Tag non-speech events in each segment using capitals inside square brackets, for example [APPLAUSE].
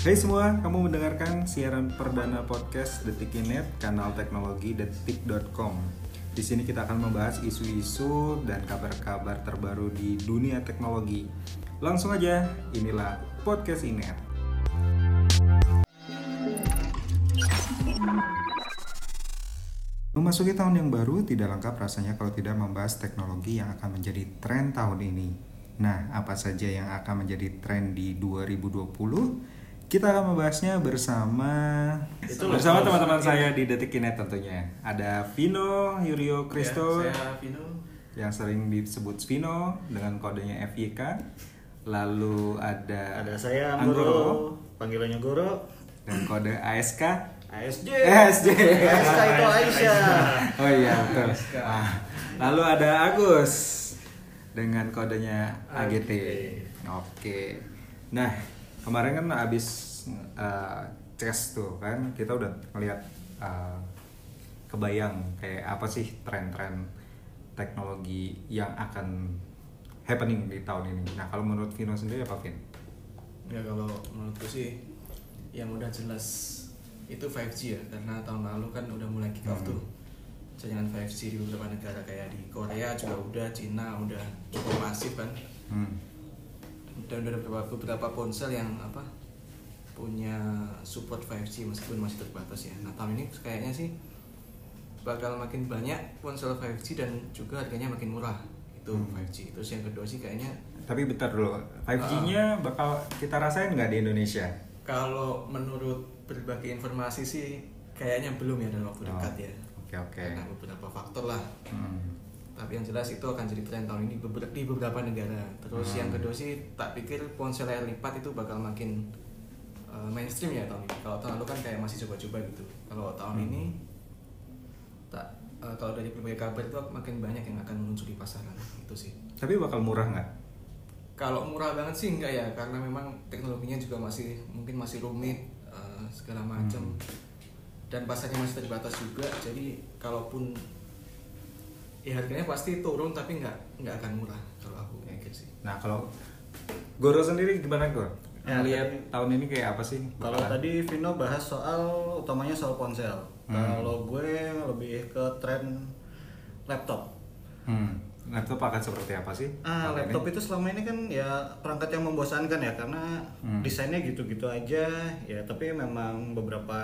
Hai semua, kamu mendengarkan siaran perdana podcast Detikinet, kanal teknologi detik.com. Di sini kita akan membahas isu-isu dan kabar-kabar terbaru di dunia teknologi. Langsung aja, inilah podcast Inet. Memasuki tahun yang baru tidak lengkap rasanya kalau tidak membahas teknologi yang akan menjadi tren tahun ini. Nah, apa saja yang akan menjadi tren di 2020? Kita akan membahasnya bersama Itu bersama teman-teman harus saya di Detikinet tentunya. Ada Vino Yurio Kristo Ya, saya Vino. yang sering disebut Vino dengan kodenya FYK. Lalu ada Ada saya Anggoro Anggoro, panggilannya Goro. dan kode ASK. ASJ. ASJ. ASK [LAUGHS] itu Aisyah. [LAUGHS] Oh iya betul. Ah, lalu ada Agus dengan kodenya AGT. Oke. Nah kemarin kan abis uh, tes tuh kan kita udah ngeliat uh, kebayang kayak apa sih tren-tren teknologi yang akan happening di tahun ini. Nah kalau menurut Vino sendiri apa Vin? Ya kalau menurutku sih yang udah jelas itu 5G ya karena tahun lalu kan udah mulai kick off Hmm. tuh jaringan 5G di beberapa negara kayak di Korea juga udah, Cina udah cukup masif kan Hmm. Dan udah beberapa, beberapa ponsel yang apa punya support 5G meskipun masih terbatas ya. Nah tahun ini kayaknya sih bakal makin banyak ponsel 5G dan juga harganya makin murah itu Hmm. 5G. Terus yang kedua sih kayaknya Tapi bentar dulu, 5G-nya bakal kita rasain nggak di Indonesia? kalau menurut berbagai informasi sih kayaknya belum ya dalam waktu Oh, dekat ya. Oke oke. Karena beberapa faktor lah. Hmm. Tapi yang jelas itu akan jadi tren tahun ini di beberapa negara. Terus Hmm. yang kedua sih tak pikir ponsel layar lipat itu bakal makin uh, mainstream ya tahun ini. Kalau tahun lalu kan kayak masih coba-coba gitu. Kalau tahun Hmm. ini tak uh, kalau dari berbagai kabar itu makin banyak yang akan muncul di pasaran itu sih. Tapi bakal murah nggak? Kalau murah banget sih enggak ya karena memang teknologinya juga masih mungkin masih rumit uh, segala macam Hmm. dan pasarnya masih terbatas juga. Jadi kalaupun ya harganya pasti turun tapi nggak nggak akan murah kalau aku mikir sih. Nah kalau Goro sendiri gimana Goro? Ya, Lihat tadi- tahun ini kayak apa sih? Kalau tadi Vino bahas soal utamanya soal ponsel. Hmm. Kalau gue lebih ke tren laptop. hmm, laptop akan seperti apa sih? Ah, laptop ini? itu selama ini kan ya perangkat yang membosankan ya karena Hmm. desainnya gitu-gitu aja ya tapi memang beberapa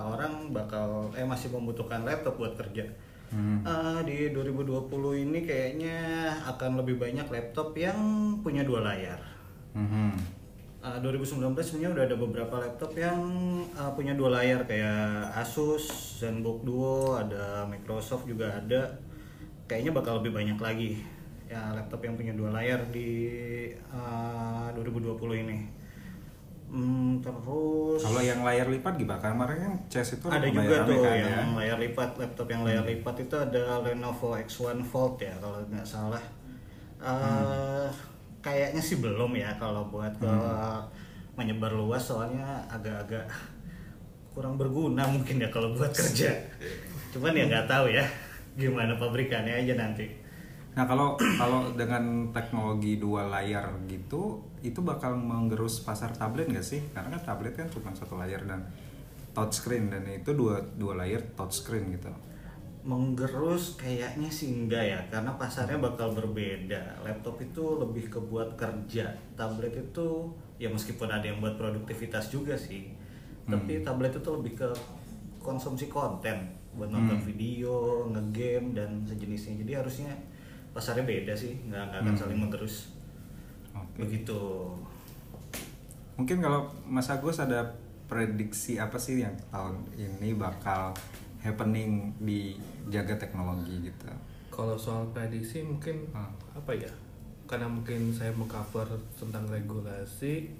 orang bakal eh masih membutuhkan laptop buat kerja. Hmm. Ah, di 2020 ini kayaknya akan lebih banyak laptop yang punya dua layar. Mhm. Uh, 2019 sebenarnya udah ada beberapa laptop yang uh, punya dua layar kayak Asus, ZenBook Duo, ada Microsoft juga ada. Kayaknya bakal lebih banyak lagi ya laptop yang punya dua layar di uh, 2020 ini. Hmm, terus Kalau yang layar lipat gimana? Kemarin kan Chess itu ada juga tuh kan, yang ya? layar lipat laptop yang layar lipat itu ada Lenovo X1 Fold ya kalau nggak salah Eh, kayaknya sih belum ya kalau buat ke menyebar luas soalnya agak-agak kurang berguna mungkin ya kalau buat kerja cuman ya nggak tahu ya gimana pabrikannya aja nanti Nah kalau kalau dengan teknologi dua layar gitu, itu bakal menggerus pasar tablet nggak sih? Karena kan tablet kan cuma satu layar dan touchscreen dan itu dua dua layar touchscreen gitu. menggerus kayaknya sih enggak ya karena pasarnya bakal berbeda laptop itu lebih ke buat kerja tablet itu ya meskipun ada yang buat produktivitas juga sih tapi tablet itu lebih ke konsumsi konten buat nonton Hmm. video ngegame dan sejenisnya jadi harusnya pasarnya beda sih nggak nggak akan Hmm. saling menggerus Oke. begitu Mungkin kalau Mas Agus ada prediksi apa sih yang tahun ini bakal happening di jaga teknologi gitu? Kalau soal prediksi mungkin Hmm. apa ya? Karena mungkin saya mengcover tentang regulasi,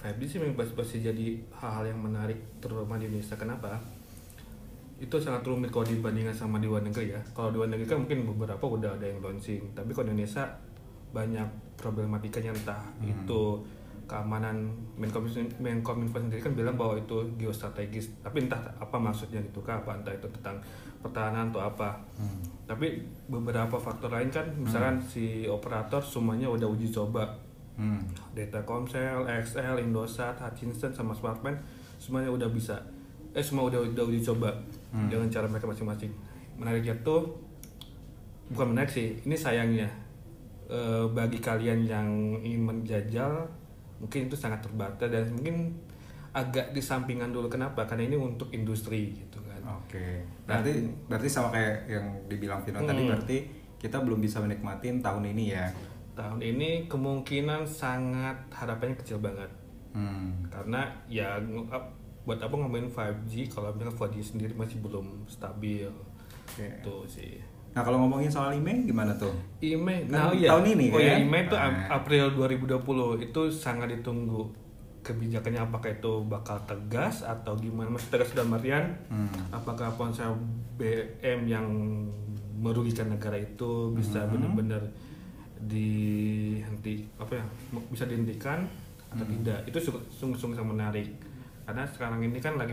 5G sih memang pasti- pasti jadi hal-hal yang menarik terutama di Indonesia. Kenapa? Itu sangat rumit kalau dibandingkan sama di luar negeri ya. Kalau di luar negeri kan mungkin beberapa udah ada yang launching, tapi kalau di Indonesia banyak problematikanya entah Hmm. itu keamanan Menkom Menkominfo sendiri kan bilang bahwa itu geostrategis tapi entah apa maksudnya gitu kah apa entah itu tentang pertahanan atau apa. Tapi beberapa faktor lain kan misalkan si operator semuanya udah uji coba. Hmm. dari Telkomsel, XL, Indosat, Hutchinson sama Smartman semuanya udah bisa. Eh semua udah udah uji coba Hmm. dengan cara mereka masing-masing. Menariknya tuh bukan menarik sih ini sayangnya Eh, bagi kalian yang ingin menjajal mungkin itu sangat terbatas dan mungkin agak di sampingan dulu kenapa karena ini untuk industri gitu kan Oke. Berarti berarti sama kayak yang dibilang Vino tadi Hmm. berarti kita belum bisa menikmatin tahun ini ya. tahun ini kemungkinan sangat harapannya kecil banget Hmm. karena ya buat apa ngomongin 5G kalau misalnya 4G sendiri masih belum stabil Oke. tuh sih Nah kalau ngomongin soal email gimana tuh? IMEI Kan nah iya tahun ini oh ya kan? IMEI itu Nah. April 2020 itu sangat ditunggu kebijakannya apakah itu bakal tegas atau gimana masih tegas dalam artian Hmm. apakah ponsel BM yang merugikan negara itu bisa benar-benar dihenti apa ya bisa dihentikan atau tidak itu sungguh- sungguh-sungguh sangat menarik karena sekarang ini kan lagi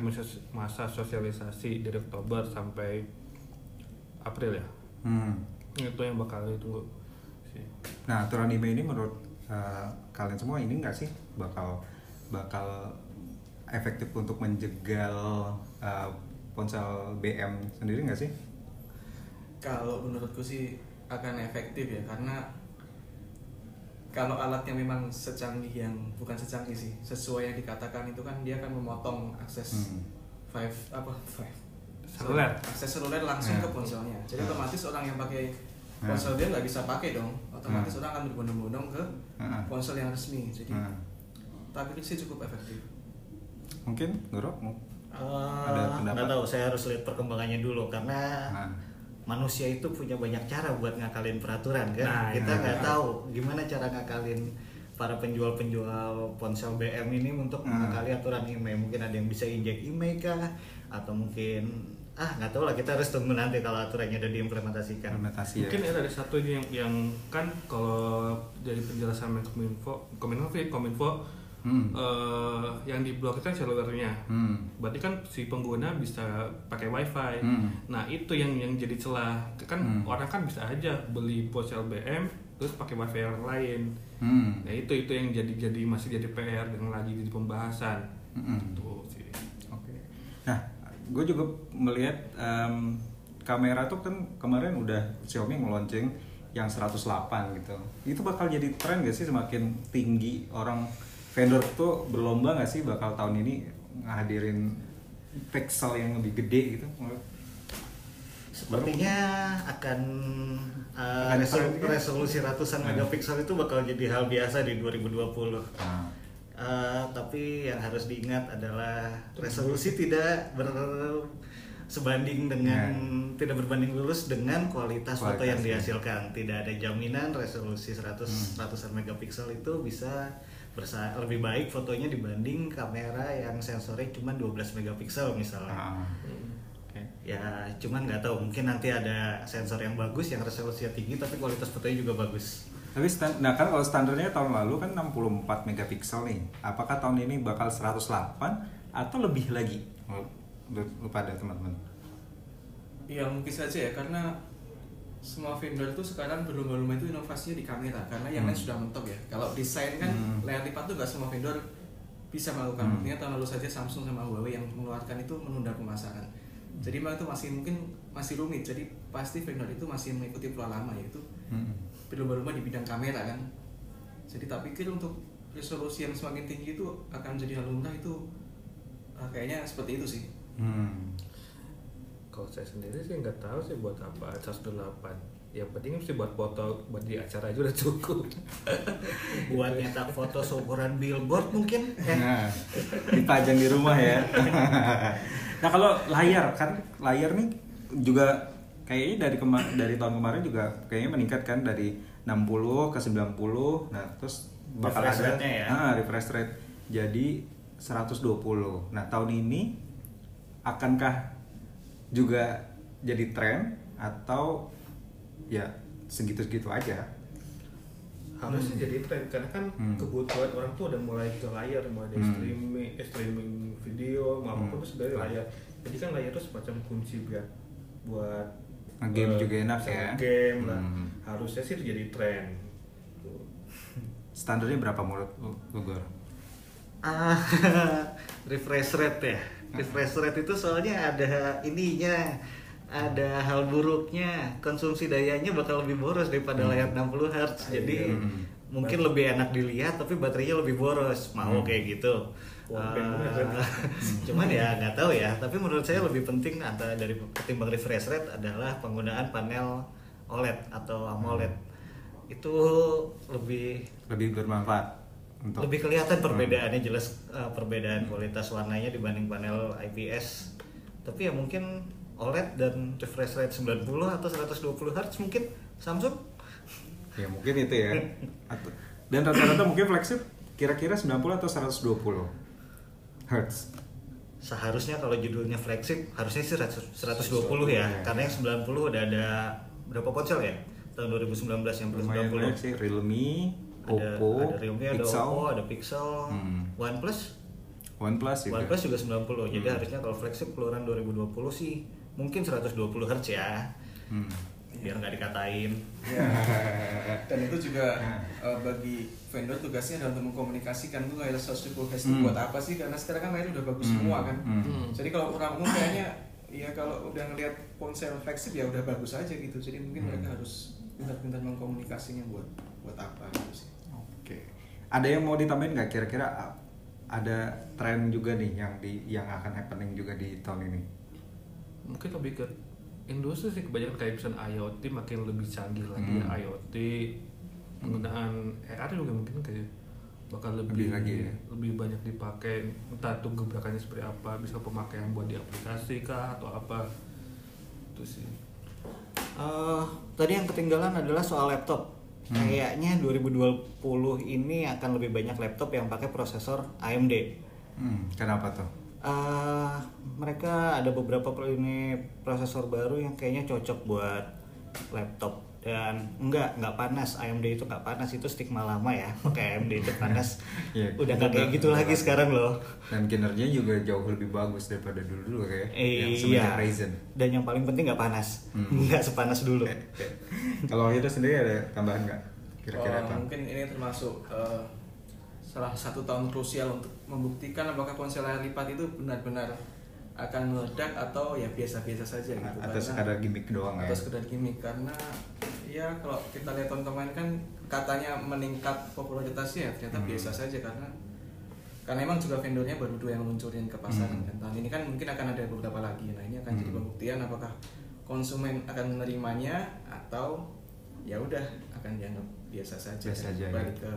masa sosialisasi dari Oktober sampai April ya Hmm. itu yang bakal ditunggu sih Nah aturan email ini menurut uh, kalian semua ini enggak sih bakal bakal efektif untuk menjegal uh, ponsel BM sendiri nggak sih? Kalau menurutku sih akan efektif ya karena kalau alatnya memang secanggih yang bukan secanggih sih sesuai yang dikatakan itu kan dia akan memotong akses Hmm. five apa five Seluler. akses seluler langsung Ya. ke ponselnya jadi Ya. otomatis orang yang pakai Ya. ponsel dia nggak bisa pakai dong otomatis Ya. orang akan berbondong-bondong ke Ya. ponsel yang resmi jadi Nah, tapi itu sih cukup efektif mungkin Goro mau Eh, Ada pendapat? nggak tahu saya harus lihat perkembangannya dulu karena Nah. manusia itu punya banyak cara buat ngakalin peraturan kan Nah, kita nggak tahu gimana cara ngakalin para penjual-penjual ponsel BM ini untuk mengakali aturan email mungkin ada yang bisa injek email kah atau mungkin ah nggak tahu lah kita harus tunggu nanti kalau aturannya udah diimplementasikan implementasi ya. Mungkin ada satu ini yang, yang kan kalau dari penjelasan Menkominfo, Kominfo, Kominfo Hmm. eh, yang diblok itu kan selulernya. Hmm. Berarti kan si pengguna bisa pakai wifi. Hmm. Nah itu yang yang jadi celah. Kan Hmm. orang kan bisa aja beli ponsel BM terus pakai wifi yang lain. Hmm. Nah itu itu yang jadi jadi masih jadi PR yang lagi di pembahasan. Mm-mm. Tuh sih. Oke. Nah, gue juga melihat em, kamera tuh kan kemarin udah Xiaomi nge-launching yang 108 gitu. Itu bakal jadi tren gak sih semakin tinggi orang vendor tuh berlomba gak sih bakal tahun ini ngadirin pixel yang lebih gede gitu? Sepertinya akan uh, resol- resolusi ratusan Hmm. megapiksel itu bakal jadi hal biasa di 2020. Nah, Uh, tapi yang harus diingat adalah resolusi tidak ber sebanding dengan tidak berbanding lurus dengan kualitas, foto yang dihasilkan. Tidak ada jaminan resolusi 100 ratusan megapiksel itu bisa bersa lebih baik fotonya dibanding kamera yang sensornya cuma 12 megapiksel misalnya. oke. Ya, cuman nggak tahu mungkin nanti ada sensor yang bagus yang resolusinya tinggi tapi kualitas fotonya juga bagus. Tapi stan- nah kan kalau standarnya tahun lalu kan 64 megapiksel nih. Apakah tahun ini bakal 108 atau lebih lagi? Menurut menurut lu pada teman-teman. ya mungkin saja ya karena semua vendor itu sekarang berlomba-lomba itu inovasinya di kamera karena yang lain Hmm. sudah mentok ya kalau desain kan Hmm. layar lipat tuh gak semua vendor bisa melakukan Hmm. buktinya tahun lalu saja Samsung sama Huawei yang mengeluarkan itu menunda pemasaran jadi memang itu masih mungkin masih rumit jadi pasti vendor itu masih mengikuti pola lama yaitu Hmm. Berlomba-lomba di bidang kamera kan jadi tak pikir untuk resolusi yang semakin tinggi itu akan jadi hal lumrah itu ah, kayaknya seperti itu sih Hmm. Kalau saya sendiri sih nggak tahu sih buat apa 108. Yang penting sih buat foto buat di acara aja udah cukup. [LAUGHS] Buat nyetak foto seukuran billboard mungkin. Eh, Nah, dipajang di rumah ya. [LAUGHS] nah kalau layar kan layar nih juga kayaknya dari kema- dari tahun kemarin juga kayaknya meningkat kan dari 60 ke 90. Nah terus bakal Refresh ada rate-nya ya? ah, refresh rate jadi 120. Nah tahun ini akankah juga jadi tren atau ya segitu-segitu aja? Harusnya jadi tren karena kan Hmm. kebutuhan orang tuh udah mulai ke layar, mulai dari Hmm. streaming, eh, streaming video maupun Hmm. hmm. dari layar. Jadi kan layar itu semacam kunci buat buat Eh, juga enak ya. Game lah. Hmm. Harusnya sih itu jadi tren. Standarnya berapa menurut Gor? Ah, [LAUGHS] refresh rate ya. Refresh rate itu soalnya ada ininya, ada hal buruknya. Konsumsi dayanya bakal lebih boros daripada layar 60 Hz. Jadi Hmm. mungkin lebih enak dilihat tapi baterainya lebih boros. Mau Hmm. kayak gitu. Wah, bener. [LAUGHS] cuman ya nggak tahu ya. Tapi menurut saya lebih penting antara dari ketimbang refresh rate adalah penggunaan panel OLED atau AMOLED. Itu lebih Lebih bermanfaat untuk lebih kelihatan perbedaannya jelas uh, perbedaan kualitas warnanya dibanding panel IPS tapi ya mungkin OLED dan refresh rate 90 atau 120 Hz mungkin Samsung [LAUGHS] ya mungkin itu ya. Dan rata-rata mungkin flagship kira-kira 90 atau 120 hertz. seharusnya kalau judulnya flagship harusnya sih 100 120 ya Iya. karena yang 90 udah ada berapa ponsel ya tahun 2019 yang Lumayan 90 banyak sih Realme, ada, Oppo, ada Realme, ada Pixel, Oppo, ada Pixel, Hmm. OnePlus OnePlus juga. OnePlus juga 90 jadi Hmm. harusnya kalau flagship keluaran 2020 sih mungkin 120 Hz ya Hmm. Biar nggak dikatain Ya. [LAUGHS] Dan itu juga eh, bagi vendor tugasnya adalah untuk mengkomunikasikan tuh 120 Hz itu Hmm. buat apa sih? Karena sekarang kan layar udah bagus Hmm. semua kan. Hmm. Jadi kalau orang umum kayaknya ya kalau udah ngelihat ponsel flagship ya udah bagus aja gitu. Jadi mungkin Hmm. mereka harus pintar-pintar mengkomunikasinya buat buat apa gitu sih. Oke. Ada yang mau ditambahin nggak kira-kira ada tren juga nih yang di yang akan happening juga di tahun ini? mungkin lebih ke industri sih kebanyakan kayak misalnya IoT makin lebih canggih lagi ya Hmm. IoT penggunaan AR juga mungkin kayak bakal Lebih lebih lagi ya? lebih banyak dipakai entah itu gebrakannya seperti apa bisa pemakaian buat di aplikasi kah atau apa itu sih Eh, tadi yang ketinggalan adalah soal laptop Hmm. kayaknya 2020 ini akan lebih banyak laptop yang pakai prosesor AMD Hmm, kenapa tuh? Eh, mereka ada beberapa pro- ini prosesor baru yang kayaknya cocok buat laptop. Dan enggak enggak panas. AMD itu enggak panas itu stigma lama ya. [LAUGHS] Pakai AMD itu panas. Iya, [LAUGHS] udah nggak kayak gitu lagi sekarang loh. Dan kinerjanya juga jauh lebih bagus daripada dulu-dulu kayak yang iya. semenjak Ryzen. dan yang paling penting nggak panas. Hmm. [LAUGHS] nggak sepanas dulu. Kalau itu sendiri ada tambahan nggak? Kira-kira Oh, apa? mungkin ini termasuk eh, salah satu tahun krusial untuk membuktikan apakah ponsel layar lipat itu benar-benar akan meledak atau ya biasa-biasa saja gitu. Atau Karena- sekadar gimmick doang ya? atau sekedar gimmick karena ya kalau kita lihat tahun kemarin kan katanya meningkat popularitasnya ya ternyata Hmm. biasa saja karena karena emang juga vendornya baru dua yang luncurin ke pasaran Hmm. kan tahun ini kan mungkin akan ada beberapa lagi nah ini akan jadi Hmm. pembuktian apakah konsumen akan menerimanya atau ya udah akan dianggap biasa saja Biasa aja, balik ya. ke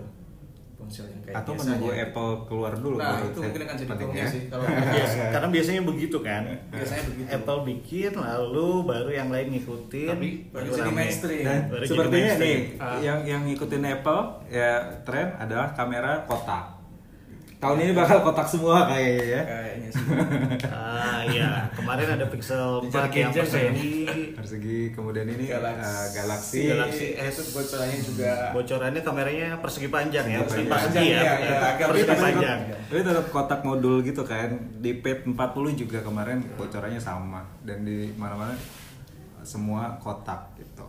ponsel yang kayak Atau biasanya menunggu. Apple keluar dulu nah itu mungkin akan jadi penting tunggu ya. sih kalau [LAUGHS] Biasa- karena biasanya begitu kan biasanya begitu Apple bikin lalu baru yang lain ngikutin Tapi baru baru jadi mainstream. Dan Baru sepertinya nih mainstream. Ah. yang yang ngikutin Apple ya tren adalah kamera kotak. Tahun ini bakal kotak semua kayaknya ya. kayaknya sih. Ah iya. Kemarin ada Pixel 4 Dicari yang persegi Persegi kemudian ini Galaxy, eh, Galaxy. Galaxy eh, itu bocorannya juga. Bocorannya kameranya persegi panjang ya. Persegi panjang, ya persegi panjang. Tapi tetap kotak modul gitu kan. Di Pad 40 juga kemarin bocorannya sama. Dan di mana-mana semua kotak gitu.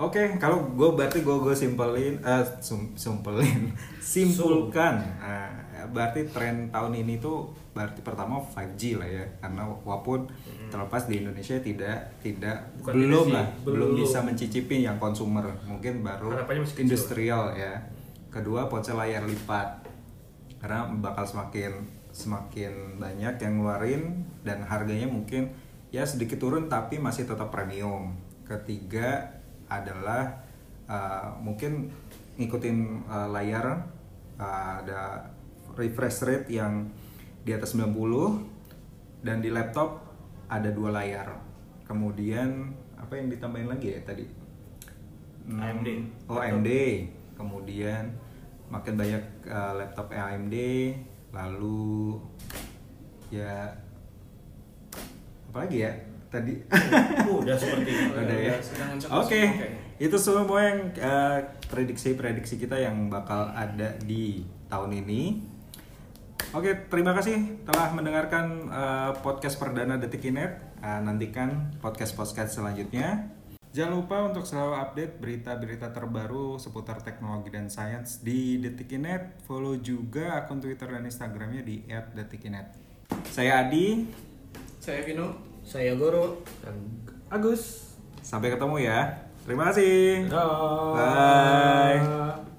Oke, kalau gue berarti gue gue simpelin, eh sum- simpelin, [LAUGHS] simpulkan. Nah, berarti tren tahun ini tuh berarti pertama 5G lah ya, karena walaupun terlepas di Indonesia tidak tidak Bukan belum lah, belum belum. bisa mencicipi yang konsumer, mungkin baru industrial ya. Kedua ponsel layar lipat, karena bakal semakin semakin banyak yang ngeluarin dan harganya mungkin ya sedikit turun tapi masih tetap premium. Ketiga adalah uh, mungkin ngikutin uh, layar uh, ada refresh rate yang di atas 90 dan di laptop ada dua layar. Kemudian apa yang ditambahin lagi ya tadi? Hmm, AMD. Oh AMD. Kemudian makin banyak uh, laptop AMD, lalu ya apa lagi ya tadi? udah seperti [LAUGHS] itu Udah ya. Oke, kayaknya. itu semua yang uh, prediksi-prediksi kita yang bakal ada di tahun ini. Oke, terima kasih telah mendengarkan uh, podcast perdana Detik Inet. Uh, nantikan podcast-podcast selanjutnya. Jangan lupa untuk selalu update berita-berita terbaru seputar teknologi dan sains di Detikinet. Follow juga akun Twitter dan Instagramnya di @detikinet. Saya Adi, Saya Vino. Saya Guru. Dan Agus. sampai ketemu ya. Terima kasih. Dadah. Bye.